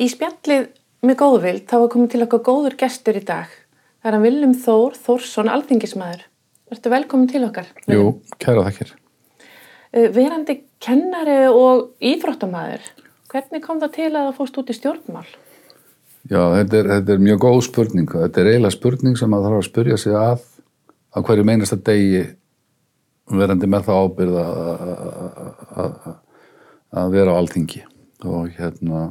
Í spjallið með góðvild þá var komið til okkar góður gestur í dag. Það er hann Viljum Þór Þórsson, alþingismæður. Verður velkomin til okkar. Jú, kæra þakkir. Uh, Verandi kennari og íþróttamæður, hvernig kom það til að það fóst út í stjórnmál? Já, þetta er, þetta er mjög góð spurning. Þetta er eiginlega spurning sem að þarf að spurja sig að á hverju meinasta degi verandi með það ábyrð að- að að vera á alþingi og hérna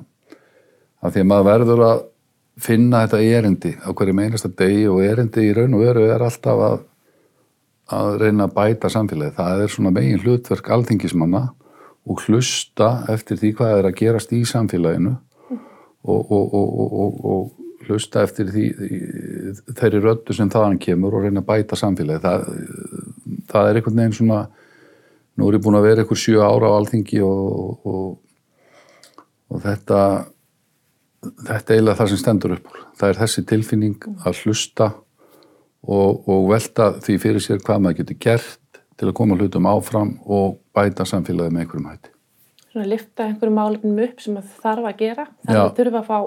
að því að maður verður að finna þetta erindi á hverju meinasta degi og erindi í raun og veru er alltaf að að reyna að bæta samfélagi. Það er svona megin hlutverk alþingismanna og hlusta eftir því hvað er að gerast í samfélaginu og, og, og, og, hlusta eftir því þeirri röddu sem þaðan kemur og reyna að bæta samfélagi. Það, það er einhvern veginn svona, nú er ég búin að vera einhver sjö ára á alþingi og þetta, þetta er eiginlega það sem stendur upp úr. Það er þessi tilfinning að hlusta og, og velta því fyrir sér hvað maður getur gert til að koma hlutum áfram og bæta samfélagi með einhverjum hætti. Svona lifta einhverjum málefnum upp sem það þarf að gera. Það Já. er þurfa að fá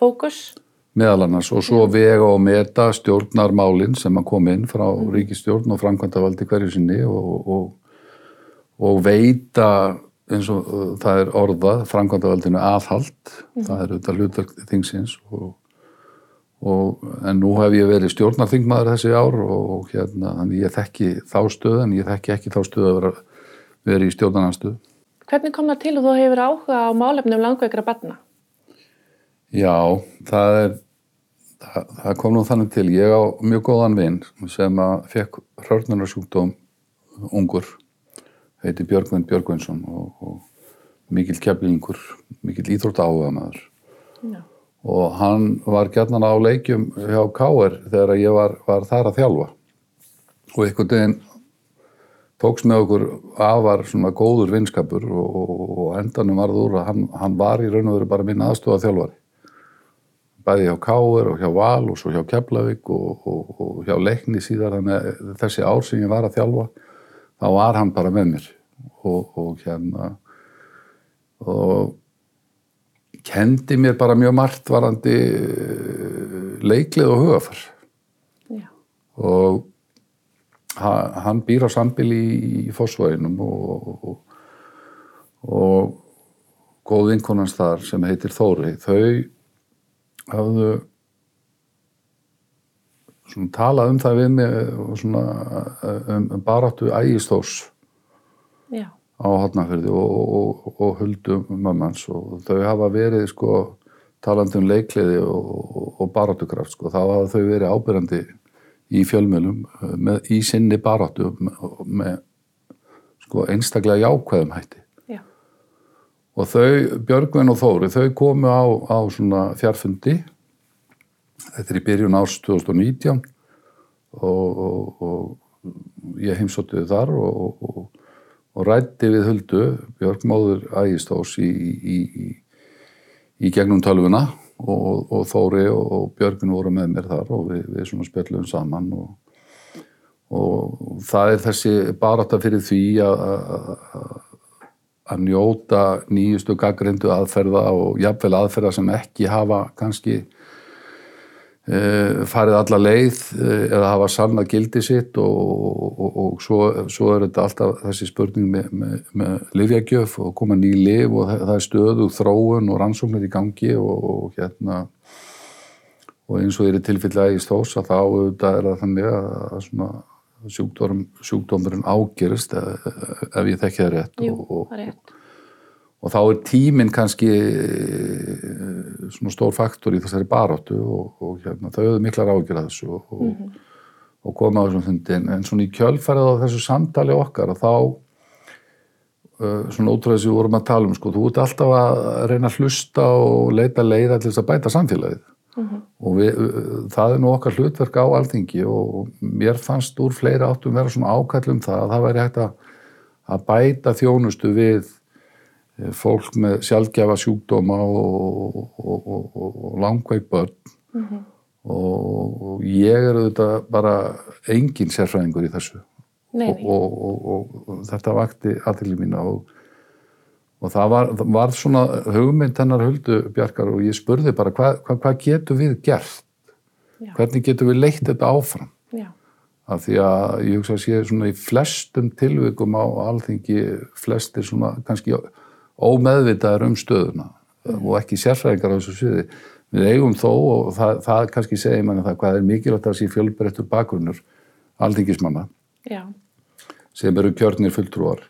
fókus. meðal annars og svo vega og meta stjórnarmálinn sem að koma inn frá ríkistjórn og framkvæmdavaldi hverju sinni og, og, og veita eins og uh, það er orðað framkvæmdavaldinu aðhald. Það er auðvitað hlutverk þingsins og, og en nú hef ég verið stjórnarþingmaður þessi ár og hérna, þannig ég þekki þá stöð en ég þekki ekki þá stöð að vera, vera í stjórnarnarstöð Hvernig kom það til að þú hefur áhuga á málefnum langveikra barna? Já, það er það, það kom nú þannig til. Ég á mjög góðan vinn sem að fekk hrörnunarsjúkdóm ungur heiti Björgvin Björgvinsson og, og mikill keflingur mikill íþrótt áhuga maður Já. og hann var gætnan á leikjum hjá K.R. þegar ég var, var þar að þjálfa og einhvern veginn tóks með okkur afar svona góður vinskapur og, og, og endanum varð úr að hann, hann var í raun og veru bara minn aðstofa þjálfari bæði hjá Káur og hjá Val og svo hjá Keflavík og, og, og hjá Leikni síðar þannig að þessi ár sem ég var að þjálfa þá var hann bara með mér og, og hérna og kendi mér bara mjög margt varandi eh, leiklið og hugafar Já. og ha- hann býr á sambili í, fósvæðinum og, og, og góð vinkonans þar sem heitir Þóri þau hafðu svona talað um það við mig svona um, um baráttu ægistórs Já. á hotnafyrði og, og, og, og huldu mammans og þau hafa verið sko talandi um leikliði og, og, og baráttukraft sko, þá hafa þau verið ábyrjandi í fjölmjölum með, í sinni baráttu með, með sko einstaklega jákvæðum hætti Já. og þau, Björgvin og Þóri þau komu á, á svona fjarfundi þetta er í byrjun árs 2019 og, og, og ég heimsóttiði þar og, og, rætti við Huldu Björgmóður Ægistós í, í, í, í gegnum tölvuna og, og Þóri og, og Björgvin voru með mér þar og við, við svona spjöllum saman og, og það er þessi barátta fyrir því að njóta nýjustu gaggrindu aðferða og jafnvel aðferða sem ekki hafa kannski farið alla leið uh, eða hafa sanna gildi sitt og, og, og svo, svo er þetta alltaf þessi spurning með, með, með livjagjöf og koma ný liv og það, það er stöðu þróun og rannsóknir í gangi og, og hérna og eins og er í tilfelli í stós að þá auðvitað er það þannig að, að svona sjúkdóm, sjúkdómurinn ágerist ef, ef ég þekki það rétt Jú, og, og, það er rétt. Og þá er tíminn kannski eh, svona stór faktor í þessari baráttu og, og hérna, þau hefðu miklar ágjur að þessu og, og, og koma á þessum fundi. En, svona í kjölfærið á þessu samtali okkar að þá uh, svona ótrúlega sem við vorum að tala um sko, þú ert alltaf að reyna að hlusta og leita leiða til þess að bæta samfélagið. Og við, það er nú okkar hlutverk á alþingi og mér fannst úr fleiri áttum vera svona ákallum það að það væri hægt að, að bæta þjónustu við eh, fólk með sjálfgefa sjúkdóma og, og, og, og langveik börn. Og, og ég er auðvitað bara engin sérfræðingur í þessu. Nei, og, og, og, og þetta vakti aðtili mína og, og það var, var svona hugmynd hennar huldu Bjarkar og ég spurði bara hvað hva, hva getur við gert? Já. hvernig getur við leitt þetta áfram? Já. af því að ég hugsa að sé svona í flestum tilvikum á alþingi flestir svona kannski ómeðvitaðar um stöðuna og ekki sérfræðingar á þessu sviði. Við eigum þó og það, það kannski segir manni það hvað er mikilvægt að sé fjölbreyttur bakgrunnur alþingismanna Já. sem eru kjörnir fulltrúar.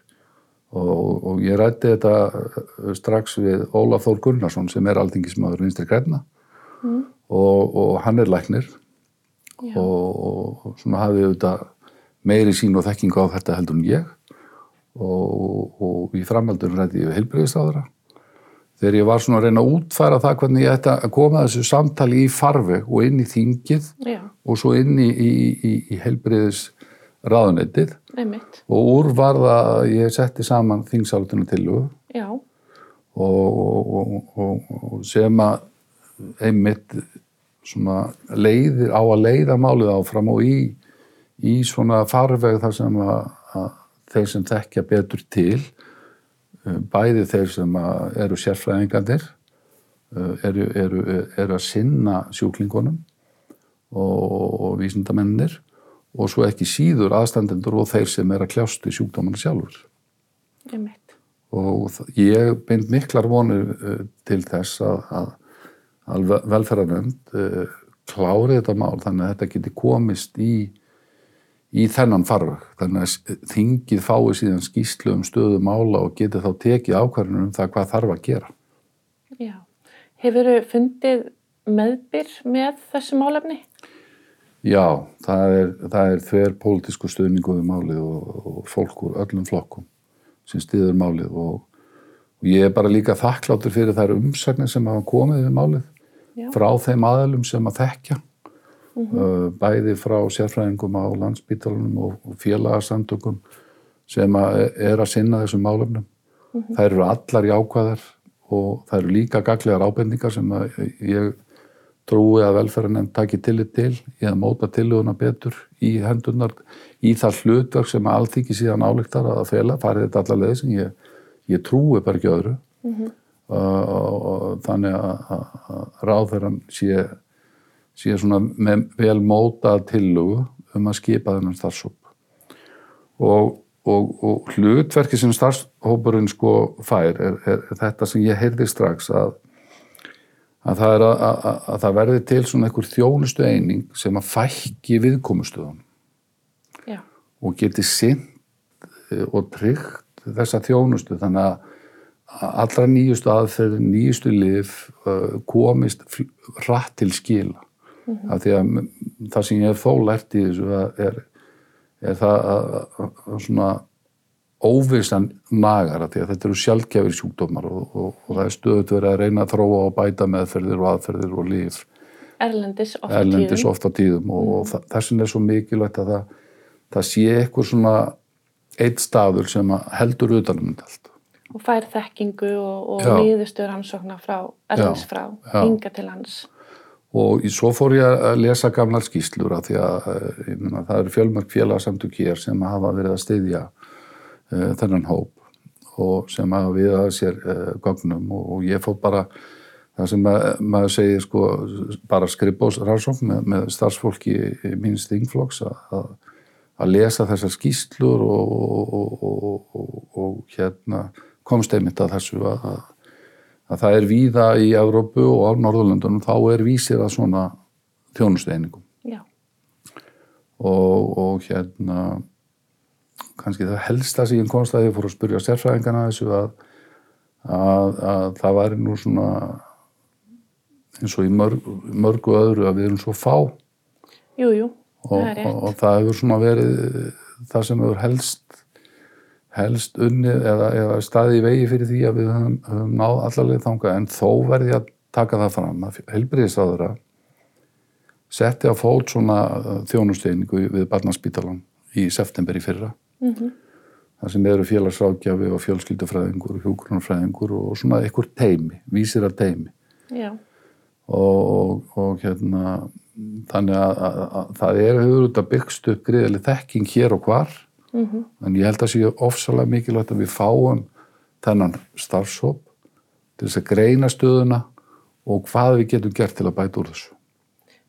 Og, og ég rætti þetta uh, strax við Ólaf Þór Gunnarsson sem er alþingismadur vinstri græna mm. og, og hann er læknir. Og, og svona hafði auðvitað meiri sín og þekkingu á þetta heldur en ég og, og í framhaldur rætti ég heilbreyðistáðara þegar ég var svona að reyna að útfæra það hvernig ég ætti að koma þessu samtali í farveg og inn í þingið Já. og svo inn í, í, í, í heilbreyðis ráðunettið og úr var það að ég setti saman þingsálutunum til og, Já. og, og, og sem að einmitt svona leiðir á að leiða málið áfram og í, í svona farveg þar sem að, að þeir sem þekkja betur til um, bæði þeir sem eru sérfræðingandir uh, eru, eru, eru að sinna sjúklingunum og, og vísindamennir og svo ekki síður aðstandendur og þeir sem er að kljást í sjúkdómanu sjálfur Einmitt. og þ- ég bind miklar vonir uh, til þess að, að, uh, klári þetta mál þannig að þetta geti komist í, í þennan farveg þannig að þingið fái síðan skýslu um stöðu mála og geti þá tekið ákvarðunum um það hvað þarf að gera. Já. Hefur fundið meðbyr með þessu málefni? Já, það er, er þver pólitísku stöðningu við málið og, og fólk úr öllum flokkum sem stiður málið og, og ég er bara líka þakkláttur fyrir þær umsagnir sem hafa komið við málið Já. frá þeim aðalum sem að þekkja uh, bæði frá sérfræðingum á landsbítalunum og, félagasamtökum sem að er að sinna þessum málefnum. Þær eru allar jákvæðar og það eru líka gaglegar ábendingar sem ég trúi að velferðarnefnd taki tillit til að móta tillöguna betur í hendunar í það hlutverk sem að alþykki síðan álíktar að fela, farið þetta allar leið sem ég, ég trúi bara ekki öðru. Og, og þannig að, ráðferðan sé, sé svona með vel mótað tillögu um að skipa þennan starfsóp og, og, og hlutverki sem starfshópurinn sko fær er, er, þetta sem ég heyrði strax að að það, er að, að, að það verði til svona einhver þjónustu eining sem að fækki viðkomustöðun Já. og geti sinn og tryggt þessa þjónustu. Þannig að allra nýjustu aðferð, nýjustu lif uh, komist hratt til skila af því að það sem ég hef þó lært í þessu að er, er það að, að, að svona óvissan nagar af því að þetta eru sjálfgefir sjúkdómar og, og, og það er stöðut verið að reyna að þróa og bæta meðferðir og aðferðir og líf Erlendis ofta erlendis tíðum. oft á tíðum og, og þa- þess vegna er svo mikilvægt að það, það sé eitthvað svona eitt staður sem að heldur utanum þetta allt. Og fær þekkingu og, nýðustur rannsóknar frá, erlendis frá, hinga til hans. Og svo fór ég að lesa gamlar skýslur af því að eh, ég meina, það eru fjölmörk félagsamtök hér sem hafa verið að styðja uh, þennan hóp og sem hafa við að sér uh, gögnum. Og, og ég fór bara það sem að, maður segir sko bara skrifbós rannsókn með, með starfsfólki míns þingflokks að, að, lesa þessar skýslur og, og, og hérna komst einmitt að þessu að, að að það er víða í Evrópu og á Norðurlöndunum þá er vísir að svona þjónusteiningum og, og hérna kannski það helsta sem ég komst að ég fór að spyrja sérfræðingana þessu að, að, að það væri nú svona eins og í mörg, mörgu öðru að við erum svo fá. Og, Jú, það er og, rétt. og það hefur svona verið það sem hefur helst helst unnið eða, eða staði í vegi fyrir því að við höfum, höfum náð allarleið þanga en þó verði að taka það fram að helbriðisáðura setti á fót svona þjónusteyningu við barnaspítalan í september í fyrra Mhm. þar sem eru félagsrákjafi og fjölskyldufræðingur og hjúgrunarfræðingur og svona einhver teimi, vísir að teimi Já. og, og, og hérna þannig að, að, að það er hefur út að byggst upp greiðileg þekking hér og hvar Mhm. en ég held að sé ofsalega mikilvægt að við fáum þennan starfshóp til þess að greina stöðuna og hvað við getum gert til að bæta úr þessu.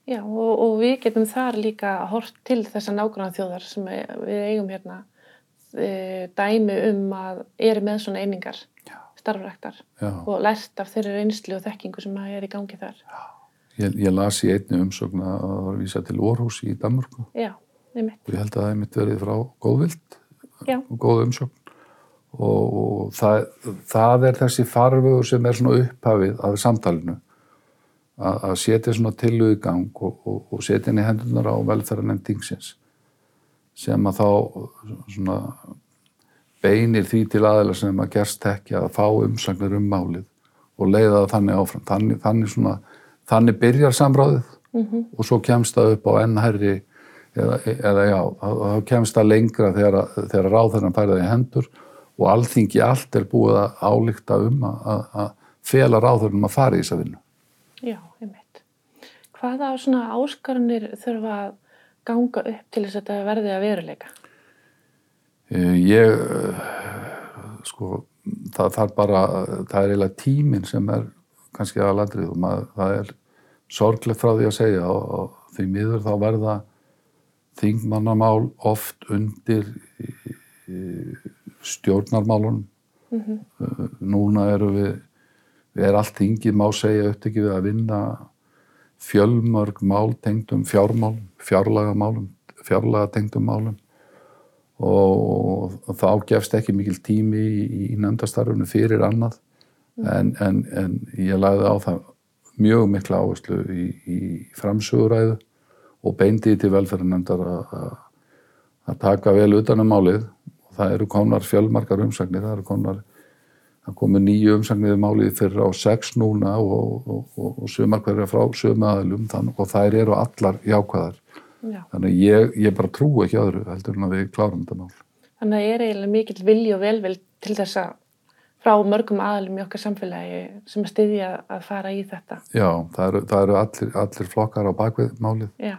Já, og, og við getum þar líka hort til þessa nágrann þjóðar sem við eigum hérna e, dæmi um að eru með svona einingar, starfræktar Já. og lært af þeirri reynslu og þekkingu sem er í gangi þar. Ég, ég las í einni umsögn að það var að vísa til Orhus í Danmörku Já, einmitt. og ég held að það er mitt verið frá góðvild og góð umsögn. Og, og það, það er þessi farvegur sem er svona upphafið af samtalinu. Að, að setja svona tilöðu í gang og, og, og setja inn í hendunar á velferðarnefnd dingsins sem að þá svona beinir því til aðeila sem að gerst ekki að fá umsagnir um málið og leiða það þannig áfram. Þannig, þannig svona, þannig byrjar samráðið og svo kemst það upp á ennherri eða, eða já, þá kemst það lengra þegar, þegar ráðherran færði í hendur og alþingi allt er búið að álíkta um að, að, fela ráðherranum að fara í þessa vinnu. já, einmitt. Hvaða svona áskarunir þurfa að ganga upp til þess að þetta verði að veruleika? Eh, Ég, sko, það, er bara, það er eiginlega tíminn sem er kannski aðladrið og maður, það er sorglegt frá því að segja og, og því miður þá verða þingmannamál oft undir í, í, stjórnarmálunum. Eh, Núna eru við, við er allt þingið má segja upptekið við að vinna fjölmörg mál tengdum fjármálum, fjárlagamálum, fjárlaga tengdum málum. Og þá gefst ekki mikil tími í, í nefndastarfunu fyrir annað. En, en, en ég lagði á það mjög mikla áherslu í, í framsöguræðu og beindi til velferðarnefndar að taka vel utan um málið og það eru konar fjölmarkar umsagnir, það eru konar það komu nýju umsagnir um málið fyrir á sex núna og, og, og, og sumar hverja frá sömu aðlum og þær eru allar jákvæðar Já. Þannig ég, ég bara trú ekki öðru heldur en að við klárum þetta mál. Þannig að það er eiginlega mikill vilji og velvild til þess að frá mörgum aðalum í okkar samfélagi sem að styðja að fara í þetta. Já, það eru, það eru allir, allir flokkar á bakvið málið. Já,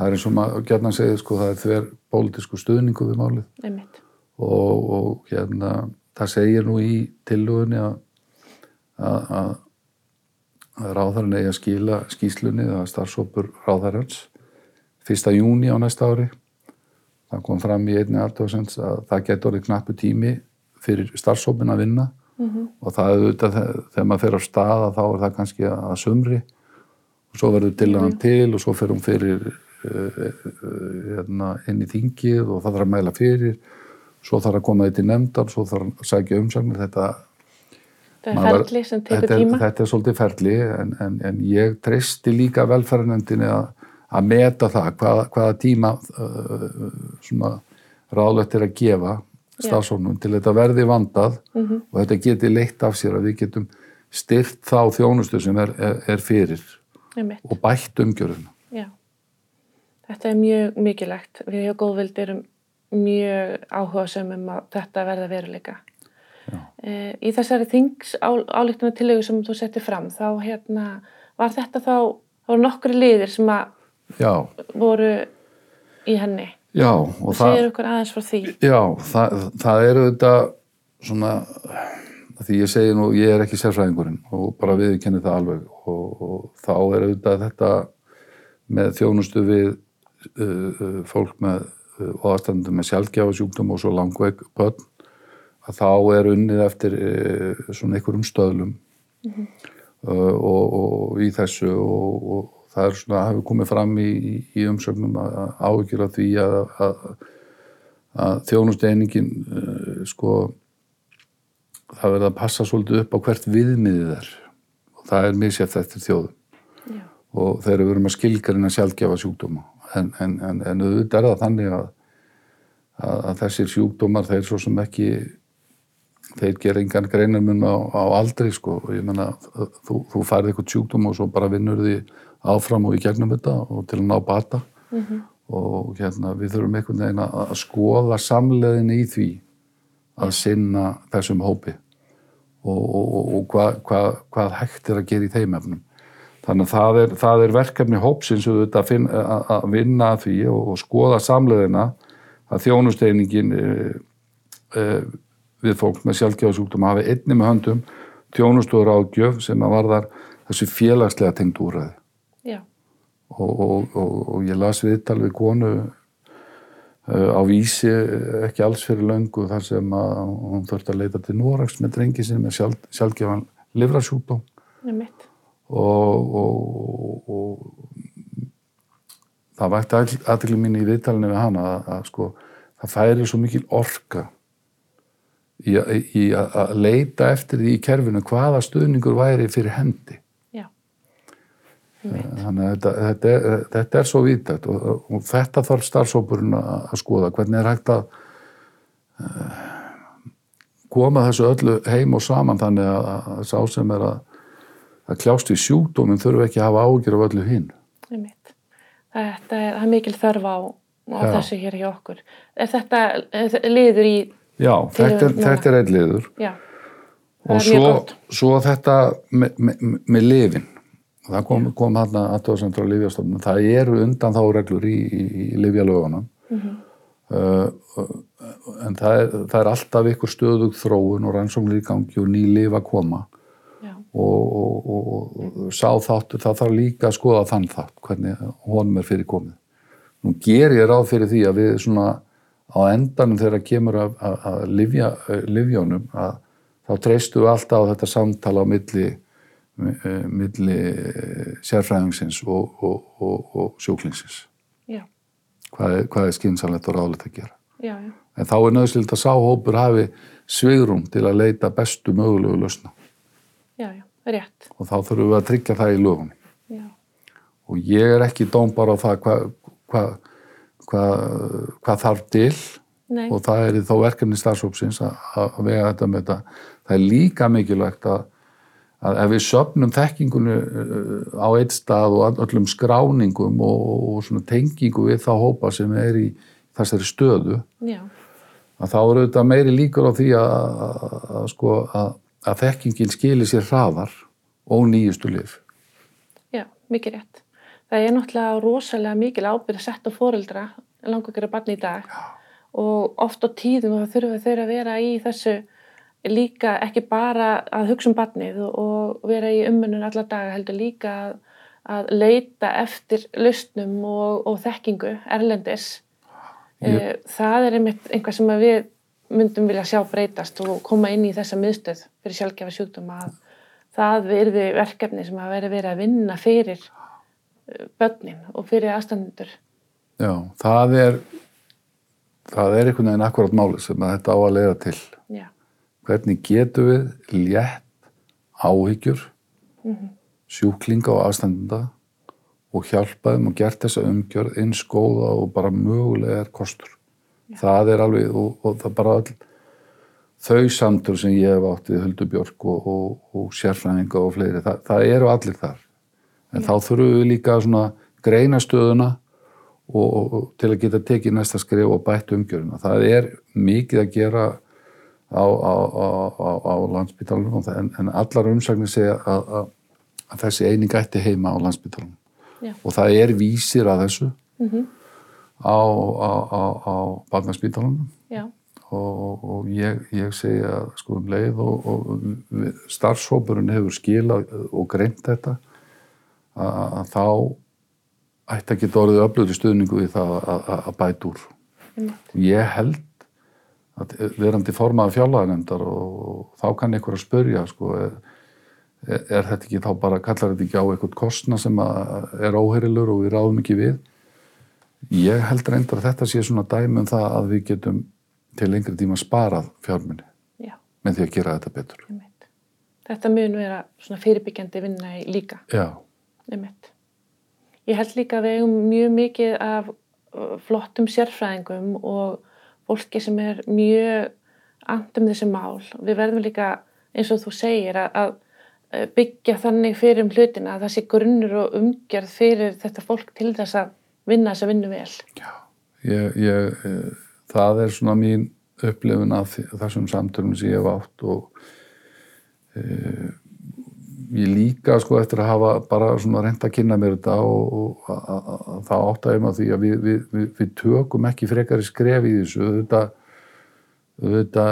Það er eins og maður gerna segið sko, það er þver pólitísku stuðningu við málið einmitt. og, og hérna, það segir nú í tillugunni að, að, að, að ráðarinn eigi að skila skýslunni eða starfsópur ráðarins 1. júni á næsta ári. Það kom fram í einni aðtóðsens að það getur orðið knappu tími fyrir starfsópin að vinna -hmm. og það er auðvitað þe- þegar maður fer á stað að þá er það kannski að sumri og svo verður til hann til og svo fer hún fyrir uh, hérna, inn í þingið og það þarf að mæla fyrir svo þarf að koma þetta í nefndar svo þarf að sækja umsagnir þetta, Það er ferli sem tekur þetta, tíma. þetta er svolítið ferli en, en, en ég treysti líka velferðarnefndinni að, að meta það hvaða, hvaða tíma uh, ráðlegt er að gefa stafsóknum til þetta verði vandað Mhm. og þetta geti leitt af sér að við getum styrt þá þjónustu sem er, er, er fyrir Einmitt. og bætt umgjörðina. Já. Þetta er mjög mikilvægt. Við hjá Góðvild erum mjög áhugasum um að þetta verða veruleika. E, í þessari þings álíktuna tillögu sem þú setti fram, þá hérna, var þetta þá, þá voru nokkru liðir sem að Já, voru í henni. Já og Það segir okkur aðeins frá því. já, það, það eru þetta svona, því ég segi nú, ég er ekki sérfræðingurinn og bara viðkenni það alveg og, og þá er auðvitað þetta með þjónustu við uh, uh, fólk með uh, og aðstandum með sjálfgjafasjúkdum og svo langveik börn að þá er unnið eftir uh, svona einhverjum stöðlum uh, og, og í þessu og, og það er svona hafi komið fram í, í, umsögnum að að áhyggjur af því að, að, að þjónusteiningin uh, sko það verður að passa svolítið upp á hvert viðmiðið er. Og það er misjæft eftir þjóðum Já. og þegar við erum að skilgarina sjálfgefa sjúkdóma. En, en, en, en auðvitað er það þannig að, að, að þessir sjúkdómar þeir svo sem ekki þeir gera engan greinarmun á, á aldri sko. Og ég menna þú, þú færði eitthvað sjúkdóm og svo bara vinnur því áfram og í gegnum þetta og til að ná bata -hmm. og hérna við þurfum einhvern veginn að, skoða samleðin í því að sinna þessum hópi og, og, og, hvað, hvað, hvað hægt er að gera í þeim efnum. Þannig að það er, það er verkefni hópsins að, að, vinna því og, og skoða samleðina að þjónusteiningin e, e, við fólk með sjálfgjáðsúktum hafi einni með höndum tjónustóður ágjöf sem að varðar þessu félagslega tengd úræði. Og, og, og, ég las viðtal við konu uh, á vísi ekki alls fyrir löngu þar sem að hún þurfti að leita til Norax með drengi sinni með sjálf, er mitt. og, og, og það vægt aðtekli mín í viðtalinu við hana að, að sko það færi svo mikil orka í, að- leita eftir því í kerfinu hvaða stuðningur væri fyrir hendi. Þannig að þetta, þetta, er, þetta er svo vítægt og, og þetta þarf starfsópurinn að, skoða. Hvernig er hægt að uh, koma þessu öllu heim og saman þannig að, að sá sem er að, að kljást í sjúkdóminn þurfi ekki að hafa ágjur af öllu hinn. Þetta er, er mikil þörf á, á þessu hér hjá okkur. Er þetta er liður í, Já, þetta er, þetta er einn liður. Já, og svo, svo þetta með, með, með lifin það kom, kom hann að aðtóðsendur á lifjastofnum það eru undan þá reglur í, í, í lifjalögunum Mhm. uh, en það er, það er alltaf ykkur stöðug þróun og rannsóknir í gangi og ný lif að koma. Og, og, og, og sá þáttur það þarf líka að skoða þann þátt hvernig honum er fyrir komið. Nú ger ég ráð fyrir því að við svona á endanum þegar kemur að, að, að livjónum að þá treystu við alltaf á þetta samtala á milli eh, milli eh, sérfræðingsins og, og, og, og sjúklingsins. Hvað er, hvað er skynsamlegt og ráðlegt að gera? Já, já, en þá er nöðslilt að sáhópur hafi svigrum til að leita bestu mögulegu lausna. Já, og þá þurfum við að tryggja það í lögum já, og ég er ekki dóm bara á það hvað hva, hva, hva þarf til. Nei, og það er þá verkefni starfsópsins að vega þetta með þetta. Það er líka mikilvægt að, að ef við söpnum þekkingunni uh, á eitt stað og öllum skráningum og, og svona tengingu við þá hópa sem er í þessari stöðu já, að þá eru þetta meiri líkur á því að, að, að, sko, að, að þekkingin skilir sér hraðar og nýjustu lif. já, mikið rétt. Það er náttúrulega rosalega mikil ábyrð að setja fóreldra langar gera barni í dag já. og oft á tíðum þurfa þau að vera í þessu líka ekki bara að hugsa um barnið og, vera í umönnun alla daga heldur líka að, að leita eftir lausnum og, og þekkingu erlendis. Ég- Ég... Það er einmitt einhvað sem við myndum vilja sjá breytast og koma inn í þessa miðstöð fyrir sjálfgefa sjúkdóma að það verði verkefni sem að veri verið að vinna fyrir eh, börnin og fyrir aðstandendur. Já, það er það er einhvern veginn akkurat máli sem þetta á að leiða til. Já, Hvernig getum við létt áhyggjur sjúklinga og aðstandenda og hjálpa þeim og gert þessa umgjörð eins góða og bara mögulega er kostur. Það er alveg og, og það bara all þau samtur sem ég hef átt við Huldu Björk og, og, og sérfræðinga og fleiri, það, það eru allir þar. En þá þurfum við líka svona greina stöðuna og, til að geta tekið næsta skrif og bætt umgjöruna. Það er mikið að gera á, á, á, á, á landsbytalunum en, en allar umsagnir segja að, að, þessi eining ætti heima á landsbytalunum. Já. Og það er vísir að þessu á, á, á, já, og, og ég, ég segja sko um leið og, og starfshópurinn hefur skilað og greint þetta að, að þá ætti að geta orðið öflöður stuðningu við það að, að, að bæta úr. Ég held verandi formaði fjárlaganefndar og, þá kann einhver að spörja sko, er, er þetta ekki þá bara, kallar þetta ekki á eitthvað kostna sem er óherilur og við ráðum ekki við. Ég held reyndar að þetta sé svona dæmi um það að við getum til lengri tíma sparað fjármunni Já, með því að gera þetta betur. einmitt. Þetta mun vera svona fyrirbyggjandi vinna í líka. Ég held líka að við eigum mjög mikið af uh, flottum sérfræðingum og fólki sem er mjög andum þessi mál. Við verðum líka, eins og þú segir, að, uh, byggja þannig fyrir um hlutina að það sé grunnur og umgjörð fyrir þetta fólk til þess að vinna þess að vinna vel. ég, ég, eh, það er svona mín upplifun af þessum samtölum sem ég hef átt og e, ég líka sko eftir að hafa bara svona reynd að kynna mér þetta og, og að- að- að það átta ég maður því að við, við, við, við tökum ekki frekari skref í þessu þetta, þetta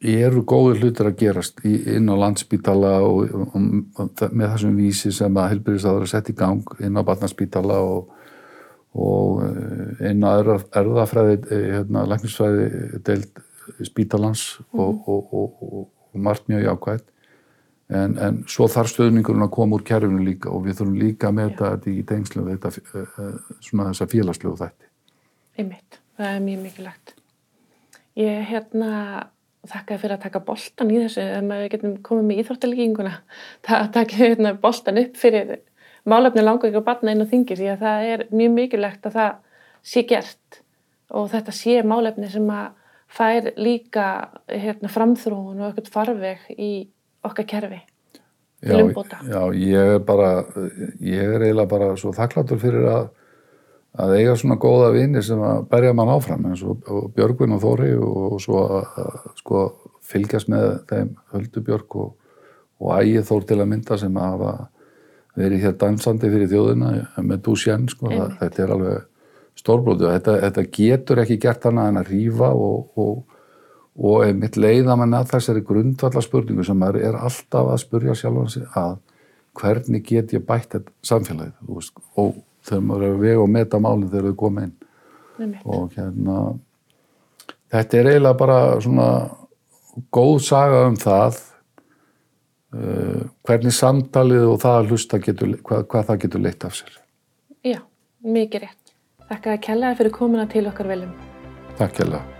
eru góður hlutir að gerast inn á landsbítala og, og, og með þessum vísi sem að helbyrðisáður að setja í gang inn á barnaspítala og, og eh, inn á erðafræði, eh, hérna, læknisfræði deild spítalans mm. og margt mjög jákvægt. En, en svo þarf stöðningurinn að koma úr kerfinu líka og við þurfum líka að meta þetta í tengslu þetta, svona þessa félagslegu þætti. Einmitt, það er mjög mikilvægt. Ég hérna þakkaði fyrir að taka boltan í þessu ef við getum komið með íþróttalíkinguna að taka hérna, boltan upp fyrir málefni langar ykkur barna inn á þingir því að það er mjög mikilvægt að það sé gert og þetta sé málefni sem að fær líka hérna, framþróun og eitthvað farveg í okkar kerfi já, já, ég er bara ég er eiginlega bara svo þakkláttur fyrir að að eiga svona góða vini sem að berja mann áfram eins og, og Björgvin og Þóri og, og svo að sko, fylgjast með þeim Höldubjörg og, og ægið Þór til að mynda sem að hafa verið hér dansandi fyrir þjóðina með dúsjön sko, það, þetta er alveg stórbróðu þetta, þetta getur ekki gert hana en að rýfa og einmitt leiða mann að þessari grundvallarspurningu sem er, er alltaf að spurja sjálf að hvernig get ég bætt þetta samfélagið? Og þegar maður er að vega og meta málinn þegar þau koma inn. Og hérna þetta er eiginlega bara svona góð saga um það uh, hvernig samtalið og það að hlusta getur, hvað, hvað það getur leitt af sér. Já, mikið rétt. Þakka að kellaði fyrir komuna til okkar veljum Takk kellaði